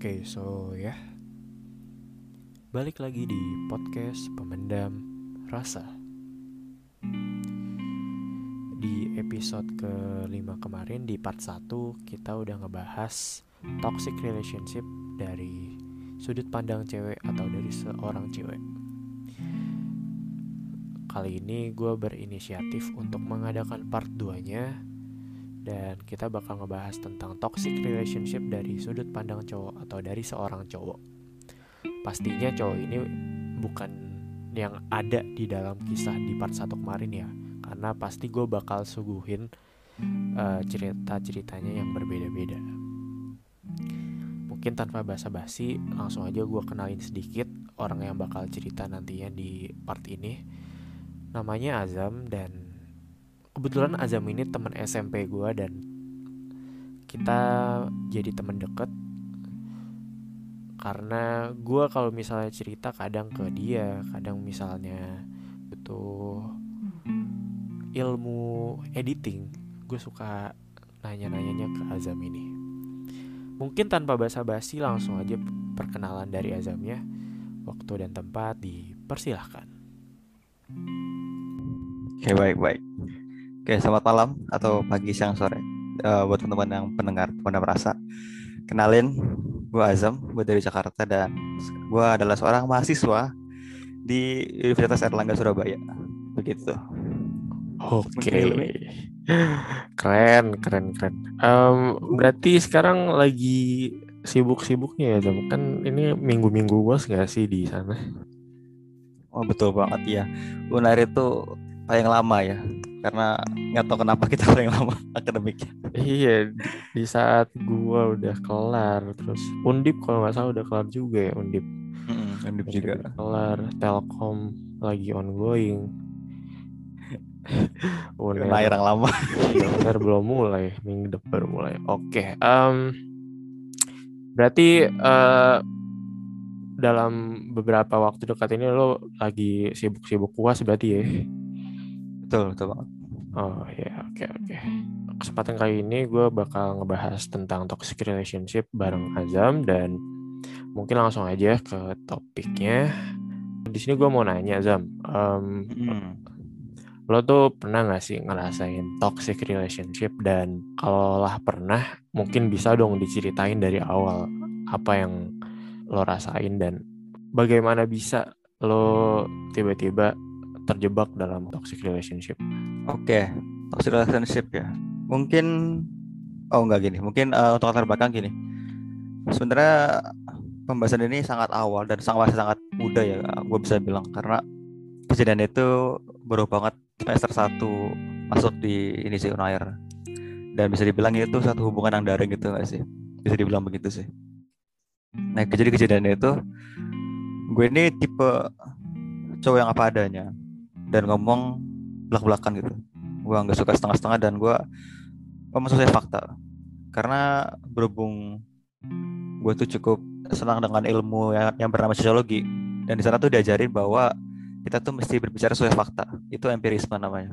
Oke, so ya. Balik lagi di podcast Pemendam Rasa. Di episode kelima kemarin di part 1 kita udah ngebahas toxic relationship dari sudut pandang cewek atau dari seorang cewek. Kali ini gue berinisiatif untuk mengadakan part 2-nya dan kita bakal ngebahas tentang toxic relationship dari sudut pandang cowok atau dari seorang cowok. Pastinya cowok ini bukan yang ada di dalam kisah di part 1 kemarin ya, karena pasti gue bakal suguhin uh, cerita-ceritanya yang berbeda-beda. Mungkin tanpa basa-basi, langsung aja gue kenalin sedikit orang yang bakal cerita nantinya di part ini. Namanya Azam dan kebetulan Azam ini teman SMP gue dan kita jadi teman deket. Karena gue kalau misalnya cerita kadang ke dia kadang misalnya butuh ilmu editing gue suka nanya-nanyanya ke Azam ini. Mungkin tanpa basa-basi langsung aja perkenalan dari Azamnya waktu dan tempat dipersilahkan. Oke baik baik. Oke selamat malam atau pagi siang sore uh, buat teman-teman yang pendengar Pondok Rasa. Kenalin, gue Azam, gue dari Jakarta dan gue adalah seorang mahasiswa di Universitas Erlangga Surabaya. Begitu. Oke. Keren, keren, keren. Um, berarti sekarang lagi sibuk-sibuknya ya, Zam? Kan ini minggu-minggu bos nggak sih di sana? Oh betul banget ya. Unair itu paling lama ya karena nggak tahu kenapa kita paling lama akademiknya. Iya di saat gua udah kelar terus undip kalau nggak salah udah kelar juga ya undip. Mm, undip juga. udah kelar telkom lagi ongoing. Udah yang lama. Uner belum mulai. Minggu depan baru mulai. Oke okay, um, berarti uh, dalam beberapa waktu dekat ini lo lagi sibuk-sibuk puas berarti ya betul betul banget oh ya oke okay, oke okay. kesempatan kali ini gue bakal ngebahas tentang toxic relationship bareng Azam dan mungkin langsung aja ke topiknya di sini gue mau nanya Azam um, hmm. lo tuh pernah gak sih ngerasain toxic relationship dan kalau lah pernah mungkin bisa dong diceritain dari awal apa yang lo rasain dan bagaimana bisa lo tiba-tiba terjebak dalam toxic relationship? Oke, okay. toxic relationship ya. Mungkin oh enggak gini, mungkin uh, untuk latar belakang gini. Sebenarnya pembahasan ini sangat awal dan sangat sangat muda ya, gue bisa bilang karena kejadian itu baru banget semester 1 masuk di ini sih Unair. Dan bisa dibilang itu satu hubungan yang daring gitu gak sih? Bisa dibilang begitu sih. Nah, kejadian-kejadian itu gue ini tipe cowok yang apa adanya dan ngomong belak-belakan gitu. Gue nggak suka setengah-setengah dan gue ngomong sesuai fakta. Karena berhubung gue tuh cukup senang dengan ilmu yang, yang bernama sosiologi dan di sana tuh diajarin bahwa kita tuh mesti berbicara sesuai fakta. Itu empirisme namanya.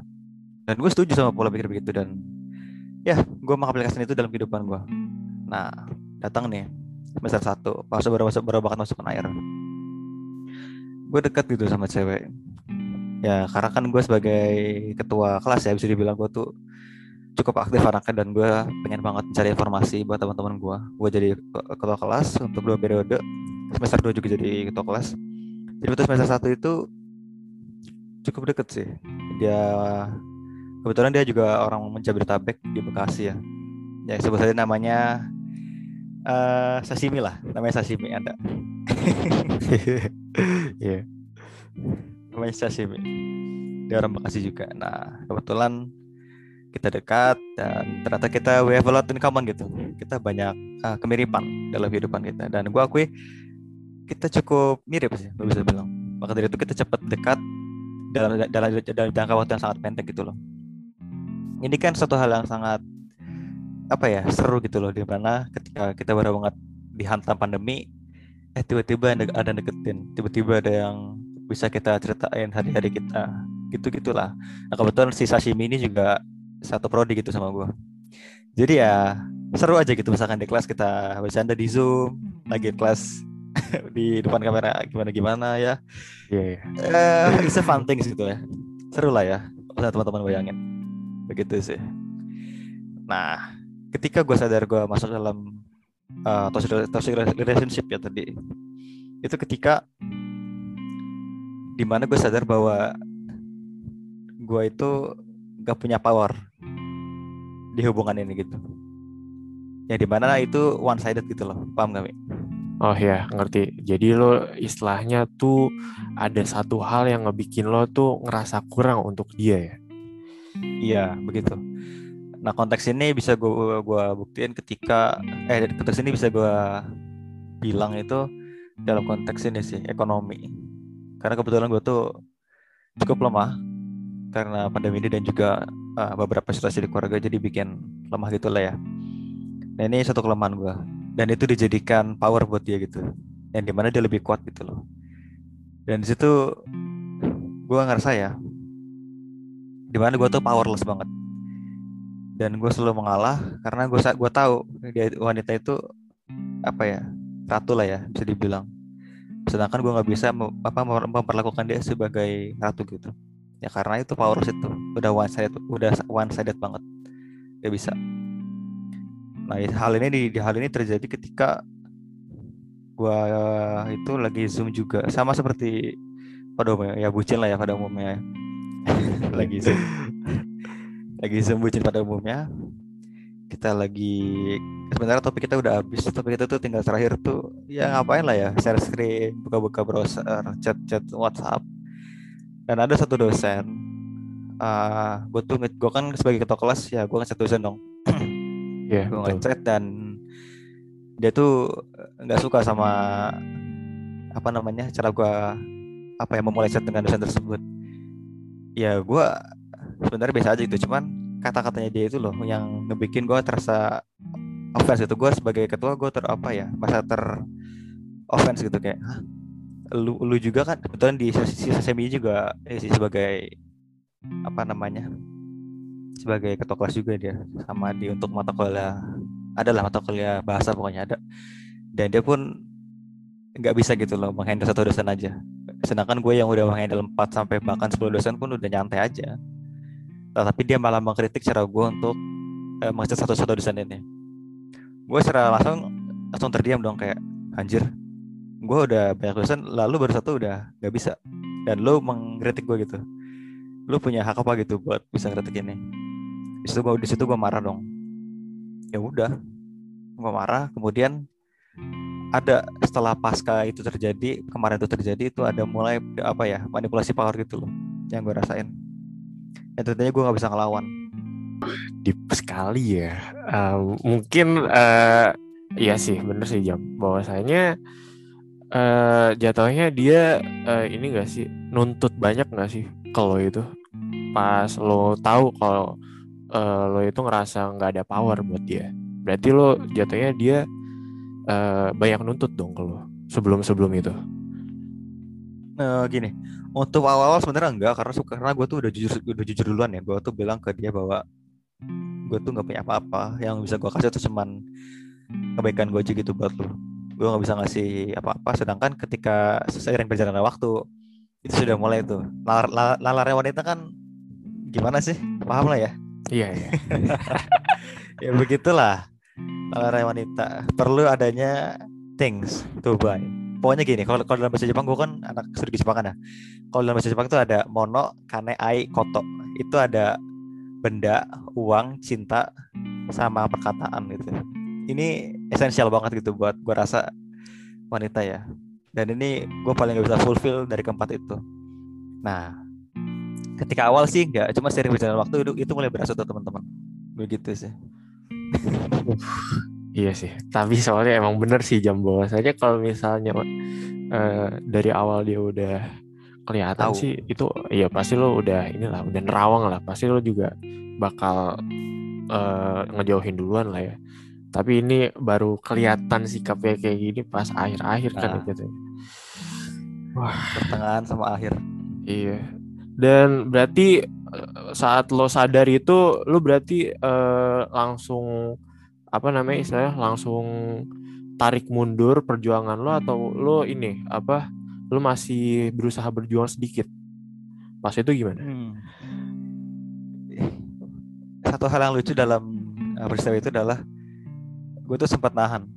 Dan gue setuju sama pola pikir begitu dan ya gue mengaplikasikan itu dalam kehidupan gue nah datang nih semester satu pas baru baru banget masuk air gue dekat gitu sama cewek ya karena kan gue sebagai ketua kelas ya bisa dibilang gue tuh cukup aktif anaknya dan gue pengen banget mencari informasi buat teman-teman gue gue jadi ketua kelas untuk dua periode semester dua juga jadi ketua kelas. Jadi waktu semester satu itu cukup deket sih. Dia kebetulan dia juga orang menjabodetabek di Bekasi ya. Ya sebut saja namanya uh, sashimi lah. Namanya sashimi ada yeah namanya Sashimi dia orang Bekasi juga. Nah kebetulan kita dekat dan ternyata kita we have a lot in common gitu. Kita banyak uh, kemiripan dalam kehidupan kita. Dan gue akui kita cukup mirip sih gue bisa bilang. Maka dari itu kita cepat dekat dalam dalam dalam jangka waktu yang sangat pendek gitu loh. Ini kan satu hal yang sangat apa ya seru gitu loh. Di mana ketika kita baru banget dihantam pandemi eh tiba-tiba ada, ada deketin. Tiba-tiba ada yang bisa kita ceritain hari-hari kita. Gitu gitulah nah kebetulan si sashimi ini juga satu prodi gitu sama gue jadi ya seru aja gitu misalkan di kelas kita bercanda di zoom lagi kelas di depan kamera gimana gimana ya. Iya, yeah, yeah. uh, it's a fun things gitu ya. Seru lah ya bisa teman-teman bayangin. Begitu sih. Nah ketika gue sadar gue masuk dalam uh, toxic relationship ya tadi itu ketika di mana gue sadar bahwa gue itu gak punya power di hubungan ini gitu ya di mana itu one sided gitu loh paham gak Mi? Oh ya, ngerti. Jadi lo istilahnya tuh ada satu hal yang ngebikin lo tuh ngerasa kurang untuk dia ya. Iya, begitu. Nah, konteks ini bisa gue gua buktiin ketika eh konteks ini bisa gue bilang itu dalam konteks ini sih ekonomi. Karena kebetulan gue tuh cukup lemah karena pandemi ini dan juga uh, beberapa situasi di keluarga jadi bikin lemah gitu lah ya. Nah ini satu kelemahan gue dan itu dijadikan power buat dia gitu. Yang di mana dia lebih kuat gitu loh. Dan di situ gue ngerasa ya di mana gue tuh powerless banget. Dan gue selalu mengalah karena gue gue tahu dia wanita itu apa ya ratu lah ya bisa dibilang sedangkan gue nggak bisa apa memperlakukan dia sebagai ratu gitu. Ya karena itu powerless itu udah one sided udah one sided banget. Gak bisa. Nah, hal ini di, di hal ini terjadi ketika gua itu lagi zoom juga. Sama seperti pada umumnya ya bucin lah ya pada umumnya lagi zoom. Lagi zoom bucin pada umumnya kita lagi sebenarnya topik kita udah habis. Topik kita tuh tinggal terakhir tuh ya ngapain lah ya share screen buka-buka browser chat-chat WhatsApp. Dan ada satu dosen uh, ah, gue tuh gue kan sebagai ketua kelas ya gue ngechat dosen dong. Yeah, gue ngechat dan dia tuh nggak suka sama apa namanya cara gue apa ya memulai chat dengan dosen tersebut. Ya gue sebenarnya biasa aja itu cuman kata-katanya dia itu loh yang ngebikin gue terasa offense itu gue sebagai ketua gue ter apa ya masa ter offense gitu kayak Hah? lu lu juga kan? Kebetulan di sisi semi juga ya sih sebagai apa namanya sebagai ketua kelas juga dia sama di untuk mata kuliah adalah mata kuliah bahasa pokoknya ada. Dan dia pun nggak bisa gitu loh menghandle satu dosen aja. Sedangkan gue yang udah menghandle 4 sampai bahkan 10 dosen pun udah nyantai aja nah, tapi dia malah mengkritik cara gue untuk eh, mengecek satu-satu ini. Gue secara langsung langsung terdiam dong kayak anjir gue udah banyak dosen lalu baru satu udah nggak bisa. Dan lo mengkritik gue gitu. Lo punya hak apa gitu buat bisa kritik ini? Di situ gue situ gue marah dong. Ya udah gue marah kemudian ada setelah pasca itu terjadi kemarin itu terjadi itu ada mulai apa ya manipulasi power gitu loh yang gue rasain tentunya gue nggak bisa ngelawan. Deep sekali ya. Uh, mungkin uh, iya sih bener sih jam. Bahwasanya uh, jatuhnya dia uh, ini gak sih nuntut banyak gak sih kalau itu? Pas lo tahu kalau uh, lo itu ngerasa nggak ada power buat dia berarti lo jatuhnya dia uh, banyak nuntut dong ke sebelum sebelum itu nah gini untuk awal-awal sebenarnya enggak karena karena gue tuh udah jujur udah jujur duluan ya. Gue tuh bilang ke dia bahwa gue tuh nggak punya apa-apa. Yang bisa gue kasih tuh cuman kebaikan gue aja gitu buat lo gue nggak bisa ngasih apa-apa. Sedangkan ketika seiring berjalannya waktu itu sudah mulai tuh. Lalar, lalarnya wanita kan gimana sih? Paham lah ya? Iya, iya. ya begitulah. Kalau wanita. Perlu adanya things to buy. Pokoknya gini, kalau dalam bahasa Jepang gue kan anak studi Jepang kan ya. Kalau dalam bahasa Jepang itu ada mono, kane, ai, koto. Itu ada benda, uang, cinta, sama perkataan gitu. Ini esensial banget gitu buat gue rasa wanita ya. Dan ini gue paling gak bisa fulfill dari keempat itu. Nah, ketika awal sih enggak cuma sering berjalan waktu itu, itu mulai berasa tuh teman-teman begitu sih iya sih tapi soalnya emang bener sih jam bawah. Saja kalau misalnya uh, dari awal dia udah kelihatan Tau. sih itu iya pasti lo udah inilah udah nerawang lah. Pasti lo juga bakal uh, ngejauhin duluan lah ya. Tapi ini baru kelihatan sikapnya kayak gini pas akhir-akhir kan nah. kan gitu wah. Pertengahan sama akhir. Iya. Dan berarti eh, saat lo sadar itu lo berarti uh, langsung apa namanya istilahnya langsung tarik mundur perjuangan lo atau lo ini apa lo masih berusaha berjuang sedikit? Pas itu gimana? Hmm. Satu hal yang lucu dalam uh, peristiwa itu adalah gue tuh sempat nahan.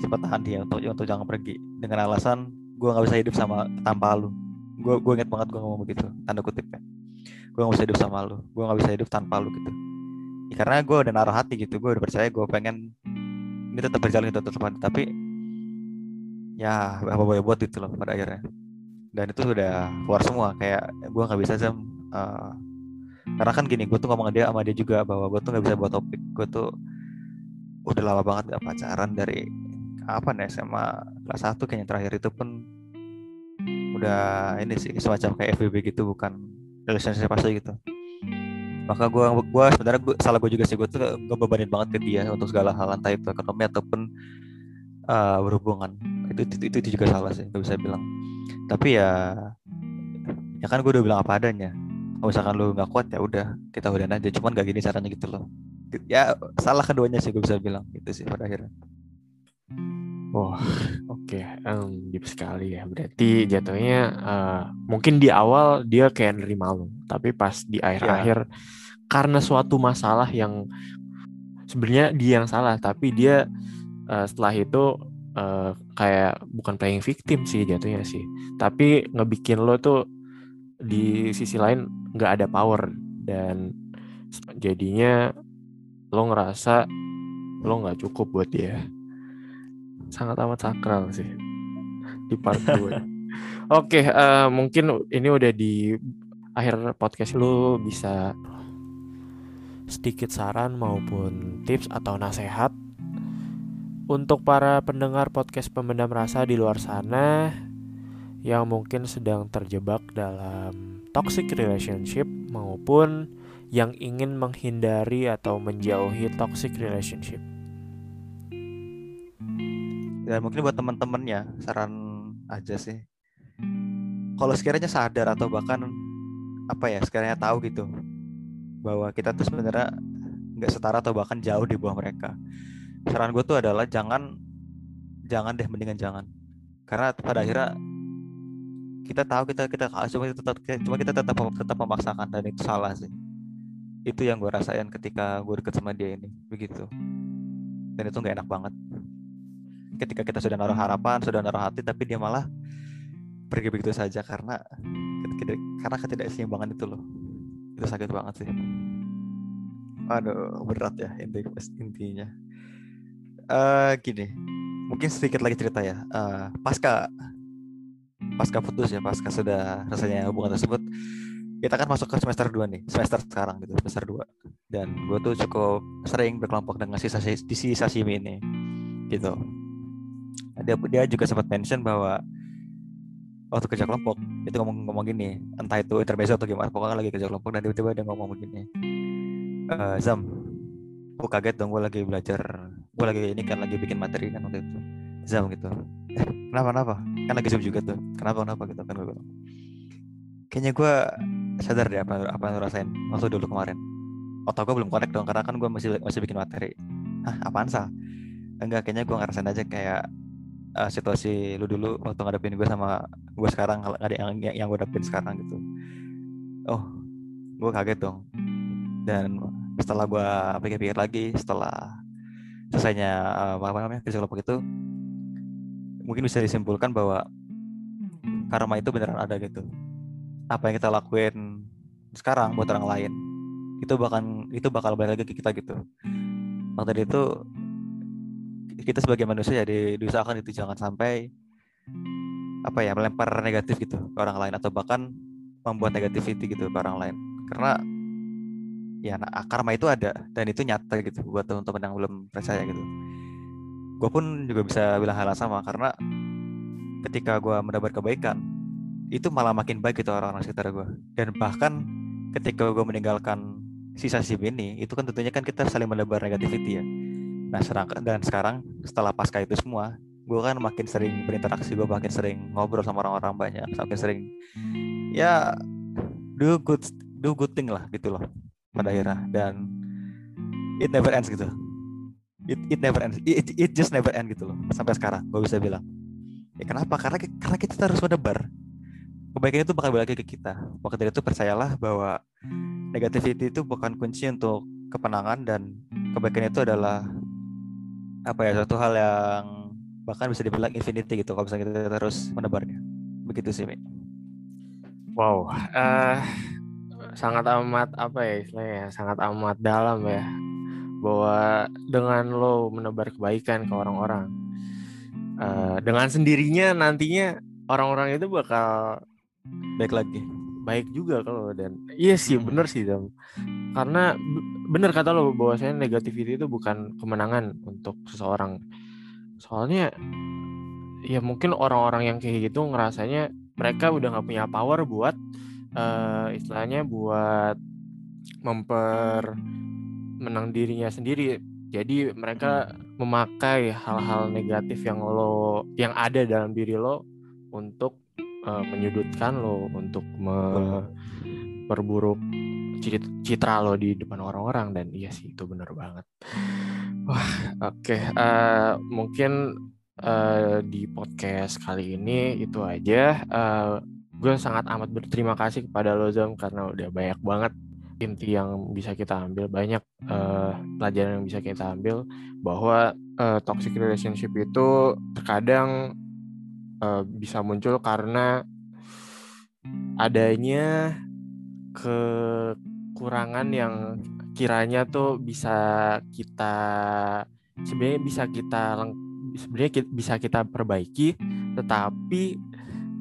Sempat tahan dia untuk untuk jangan pergi. Dengan alasan gue nggak bisa hidup sama tanpa lu. Gue gue inget banget gue ngomong begitu tanda kutip kan gue nggak bisa hidup sama lu. Gue nggak bisa hidup tanpa lu gitu ya, karena gue udah naruh hati gitu gue udah percaya gue pengen ini tetap berjalan gitu tetap tapi ya apa boleh buat itu loh pada akhirnya. Dan itu sudah keluar semua kayak gue nggak bisa jam uh, karena kan gini gue tuh ngomong dia sama dia juga bahwa gue tuh nggak bisa buat topik gue tuh udah lama banget gak pacaran dari apa nih SMA kelas satu kayaknya terakhir itu pun udah ini sih semacam kayak FBB gitu bukan relationship pasti gitu maka gue gua sebenarnya gua, salah gue juga sih gue tuh gue bebanin banget ke dia untuk segala hal entah itu ekonomi ataupun uh, berhubungan. Itu, itu itu juga salah sih gak bisa bilang. Tapi ya ya kan gue udah bilang apa adanya. Kalau misalkan lu nggak kuat ya udah kita udah aja. Cuman gak gini caranya gitu loh. Ya salah keduanya sih gue bisa bilang. Itu sih pada akhirnya Oh, oke, okay. um, deep sekali ya. Berarti jatuhnya uh, mungkin di awal dia kayak nerima lo, tapi pas di akhir-akhir yeah. karena suatu masalah yang sebenarnya dia yang salah, tapi dia uh, setelah itu uh, kayak bukan playing victim sih jatuhnya sih, tapi ngebikin lo tuh di sisi lain nggak ada power dan jadinya lo ngerasa lo nggak cukup buat dia sangat amat sakral sih. Di part 2 Oke, okay, uh, eh, mungkin ini udah di akhir podcast lu bisa sedikit saran maupun tips atau nasihat untuk para pendengar podcast pemendam rasa di luar sana yang mungkin sedang terjebak dalam toxic relationship maupun yang ingin menghindari atau menjauhi toxic relationship. Ya mungkin buat teman-teman ya saran aja sih. Kalau sekiranya sadar atau bahkan apa ya sekiranya tahu gitu bahwa kita tuh sebenarnya nggak setara atau bahkan jauh di bawah mereka. Saran gue tuh adalah jangan jangan deh mendingan jangan karena pada akhirnya kita tahu kita kita cuma kita tetap cuma kita tetap tetap memaksakan dan itu salah sih itu yang gue rasain ketika gue deket sama dia ini begitu dan itu nggak enak banget ketika kita sudah naruh harapan sudah naruh hati tapi dia malah pergi begitu saja karena karena ketidakseimbangan itu loh. Itu sakit banget sih. Aduh berat ya inti intinya. Uh, gini mungkin sedikit lagi cerita ya. Uh, pasca pasca putus ya pasca sudah rasanya hubungan tersebut kita kan masuk ke semester 2 nih semester sekarang gitu semester 2 dan gue tuh cukup sering berkelompok dengan sisa di sisa sashimi ini gitu dia dia juga sempat mention bahwa waktu kerja kelompok itu ngomong ngomong gini entah itu intermezzo atau gimana pokoknya lagi kerja kelompok dan tiba-tiba dia ngomong begini e, Zam gue kaget dong gue lagi belajar gue lagi ini kan lagi bikin materi kan waktu itu. Zam gitu. Eh, kenapa kenapa? Kan lagi zoom juga tuh. Kenapa kenapa? Gitu kan gue bilang. Kayaknya gue sadar deh apa apa yang rasain waktu dulu kemarin. Otak gue belum connect dong karena kan gue masih masih bikin materi. Ah apaan sah enggak kayaknya gue ngerasain aja kayak uh, situasi lu dulu waktu ngadepin gue sama gue sekarang ada yang yang, gue dapin sekarang gitu. Oh gue kaget dong. Dan setelah gue pikir-pikir lagi setelah selesainya uh, apa namanya kerja kelompok itu mungkin bisa disimpulkan bahwa karma itu beneran ada gitu. Apa yang kita lakuin sekarang buat orang lain itu bakal itu bakal balik lagi ke kita gitu. Waktu itu kita sebagai manusia ya diusahakan itu jangan sampai apa ya melempar negatif gitu ke orang lain atau bahkan membuat negativity gitu ke orang lain. Karena ya nah, karma itu ada dan itu nyata gitu buat teman-teman yang belum percaya gitu. Gue pun juga bisa bilang hal yang sama karena ketika gue mendapat kebaikan itu malah makin baik gitu orang-orang sekitar gue dan bahkan ketika gue meninggalkan sisa SIM ini itu kan tentunya kan kita saling menebar negativity ya nah serang, dan sekarang setelah pasca itu semua gue kan makin sering berinteraksi gue makin sering ngobrol sama orang-orang banyak makin sering ya do good do good thing lah gitu loh pada akhirnya. Dan it never ends gitu. It, it never ends it, it just never end gitu loh sampai sekarang gue bisa bilang. Ya kenapa? Karena karena kita terus menebar kebaikan itu bakal balik ke kita. Maka dari itu percayalah bahwa negativity itu bukan kunci untuk kepenangan dan kebaikan itu adalah apa ya suatu hal yang bahkan bisa dibilang infinity gitu kalau misalnya kita terus menebarnya begitu sih Mi. wow uh, sangat amat apa ya istilahnya sangat amat dalam ya bahwa dengan lo menebar kebaikan ke orang-orang uh, dengan sendirinya nantinya orang-orang itu bakal baik lagi baik juga kalau dan iya sih hmm. bener sih Dam. karena bener kata lo bahwa saya negativity itu bukan kemenangan untuk seseorang soalnya ya mungkin orang-orang yang kayak gitu ngerasanya mereka udah nggak punya power buat uh, istilahnya buat memper menang dirinya sendiri. Jadi mereka memakai hal-hal negatif yang lo yang ada dalam diri lo untuk uh, menyudutkan lo, untuk memperburuk citra lo di depan orang-orang dan iya sih itu benar banget. Wah, oke. Okay. Uh, eh, mungkin uh, di podcast kali ini itu aja. Uh, gue sangat amat berterima kasih kepada lo Zam karena udah banyak banget inti yang bisa kita ambil banyak uh, pelajaran yang bisa kita ambil bahwa uh, toxic relationship itu terkadang uh, bisa muncul karena adanya kekurangan yang kiranya tuh bisa kita sebenarnya bisa kita sebenarnya bisa kita perbaiki tetapi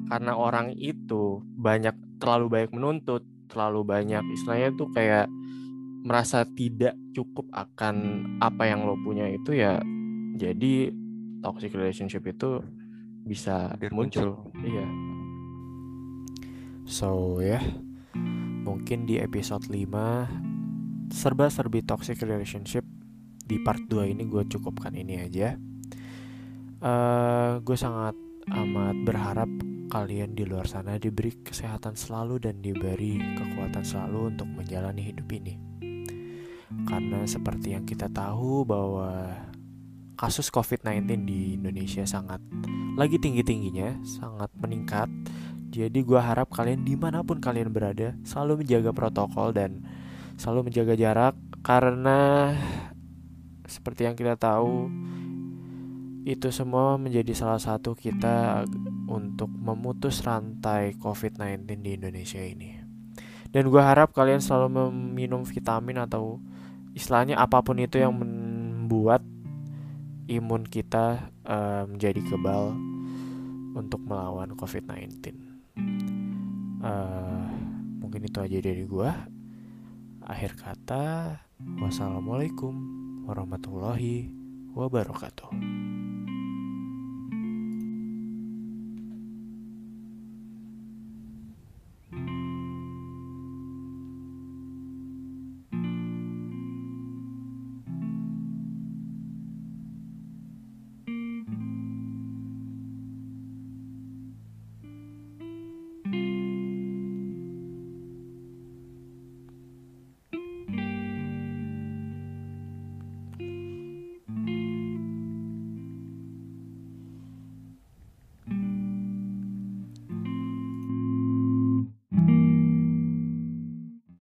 karena orang itu banyak terlalu banyak menuntut terlalu banyak istilahnya tuh kayak merasa tidak cukup akan apa yang lo punya itu ya jadi toxic relationship itu bisa Hadir muncul. muncul iya so ya yeah. Mungkin di episode 5 serba-serbi toxic relationship di part 2 ini gue cukupkan ini aja uh, gue sangat amat berharap kalian di luar sana diberi kesehatan selalu dan diberi kekuatan selalu untuk menjalani hidup ini. Karena seperti yang kita tahu bahwa kasus COVID-19 di Indonesia sangat lagi tinggi-tingginya, sangat meningkat. Jadi gue harap kalian di mana pun kalian berada selalu menjaga protokol dan selalu menjaga jarak karena seperti yang kita tahu itu semua menjadi salah satu kita untuk memutus rantai COVID-19 di Indonesia ini. Dan gue harap kalian selalu meminum vitamin atau istilahnya apa pun itu yang membuat imun kita uh, menjadi kebal untuk melawan COVID-19. Uh, mungkin itu aja dari gue. Akhir kata, wassalamualaikum warahmatullahi wabarakatuh.